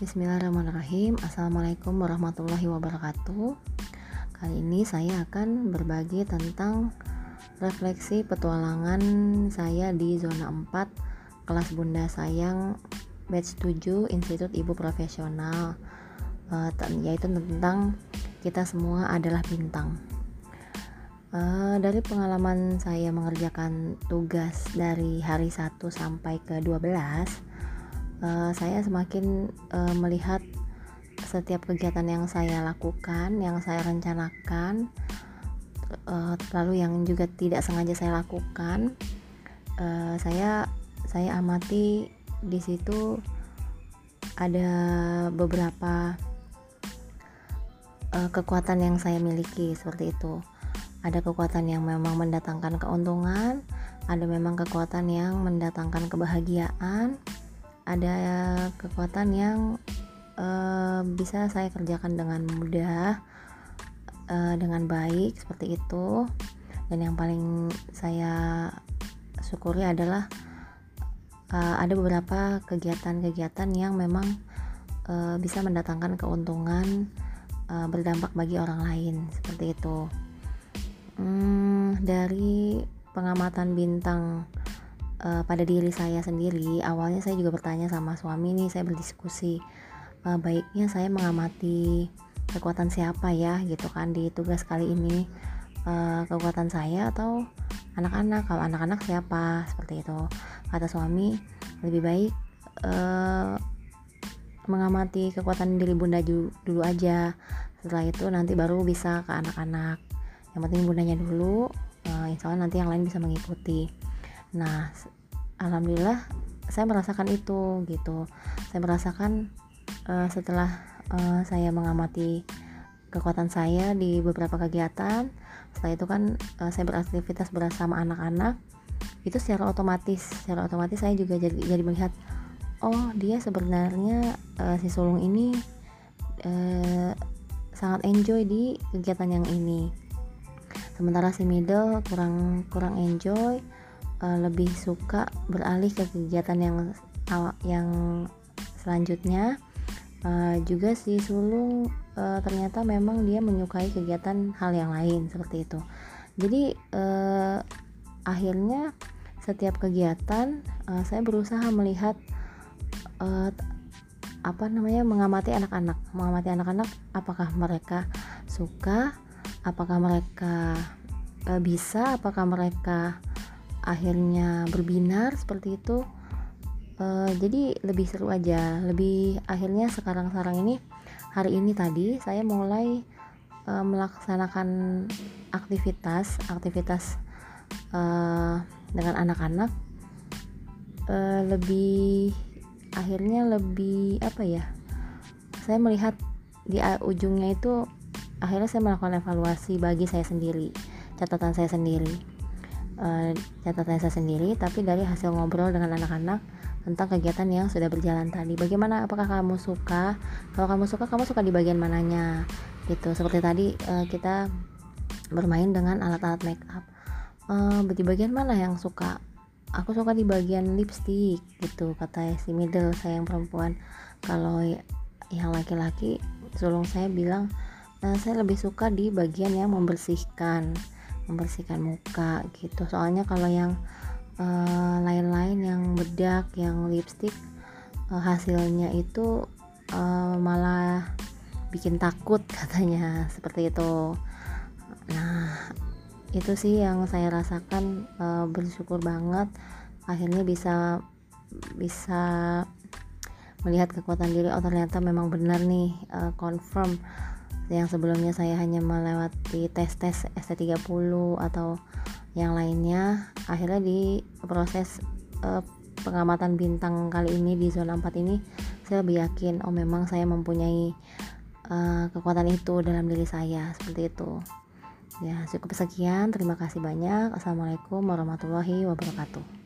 Bismillahirrahmanirrahim. Assalamualaikum warahmatullahi wabarakatuh. Kali ini saya akan berbagi tentang refleksi petualangan saya di zona 4 kelas bunda sayang batch 7 Institut Ibu Profesional. Uh, yaitu tentang kita semua adalah bintang. Uh, dari pengalaman saya mengerjakan tugas dari hari 1 sampai ke 12 uh, saya semakin uh, melihat setiap kegiatan yang saya lakukan, yang saya rencanakan, uh, lalu yang juga tidak sengaja saya lakukan, uh, saya saya amati di situ ada beberapa uh, kekuatan yang saya miliki seperti itu. Ada kekuatan yang memang mendatangkan keuntungan, ada memang kekuatan yang mendatangkan kebahagiaan, ada kekuatan yang uh, bisa saya kerjakan dengan mudah uh, dengan baik seperti itu. Dan yang paling saya syukuri adalah uh, ada beberapa kegiatan-kegiatan yang memang uh, bisa mendatangkan keuntungan uh, berdampak bagi orang lain seperti itu. Hmm, dari pengamatan bintang uh, pada diri saya sendiri awalnya saya juga bertanya sama suami nih saya berdiskusi uh, baiknya saya mengamati kekuatan siapa ya gitu kan di tugas kali ini. Uh, kekuatan saya atau anak-anak? Kalau anak-anak siapa? Seperti itu. Kata suami lebih baik uh, mengamati kekuatan diri bunda dulu aja. Setelah itu nanti baru bisa ke anak-anak. Yang penting bundanya dulu uh, insya Allah nanti yang lain bisa mengikuti nah alhamdulillah saya merasakan itu gitu. Saya merasakan uh, setelah uh, saya mengamati kekuatan saya di beberapa kegiatan setelah itu kan uh, saya beraktivitas bersama anak-anak itu secara otomatis secara otomatis saya juga jadi jadi melihat oh dia sebenarnya uh, si sulung ini uh, sangat enjoy di kegiatan yang ini. Sementara si middle kurang kurang enjoy uh, lebih suka beralih ke kegiatan yang yang selanjutnya. Uh, juga si sulung uh, ternyata memang dia menyukai kegiatan hal yang lain seperti itu. Jadi uh, akhirnya setiap kegiatan uh, saya berusaha melihat uh, apa namanya mengamati anak-anak. Mengamati anak-anak apakah mereka suka apakah mereka uh, bisa apakah mereka akhirnya berbinar seperti itu. Uh, jadi lebih seru aja. Lebih akhirnya sekarang sekarang ini hari ini tadi saya mulai uh, melaksanakan aktivitas aktivitas uh, dengan anak-anak. Uh, lebih akhirnya lebih apa ya saya melihat di ujungnya itu akhirnya saya melakukan evaluasi bagi saya sendiri catatan saya sendiri uh, catatan saya sendiri tapi dari hasil ngobrol dengan anak-anak tentang kegiatan yang sudah berjalan tadi. Bagaimana? Apakah kamu suka? Kalau kamu suka, kamu suka di bagian mananya? Gitu. Seperti tadi uh, kita bermain dengan alat-alat make up. Uh, di bagian mana yang suka? Aku suka di bagian lipstick gitu kata si middle saya yang perempuan. Kalau yang laki-laki sulung saya bilang nah, saya lebih suka di bagian yang membersihkan membersihkan muka gitu. Soalnya kalau yang uh, lain-lain yang bedak yang lipstick uh, hasilnya itu uh, malah bikin takut katanya seperti itu. Nah itu sih yang saya rasakan uh, bersyukur banget. Akhirnya bisa bisa melihat kekuatan diri. Oh ternyata memang benar nih uh, confirm yang sebelumnya saya hanya melewati tes-tes ST30 atau yang lainnya akhirnya di proses uh, pengamatan bintang kali ini di zona 4 ini saya lebih yakin oh memang saya mempunyai uh, kekuatan itu dalam diri saya seperti itu. Ya cukup sekian terima kasih banyak. Assalamualaikum warahmatullahi wabarakatuh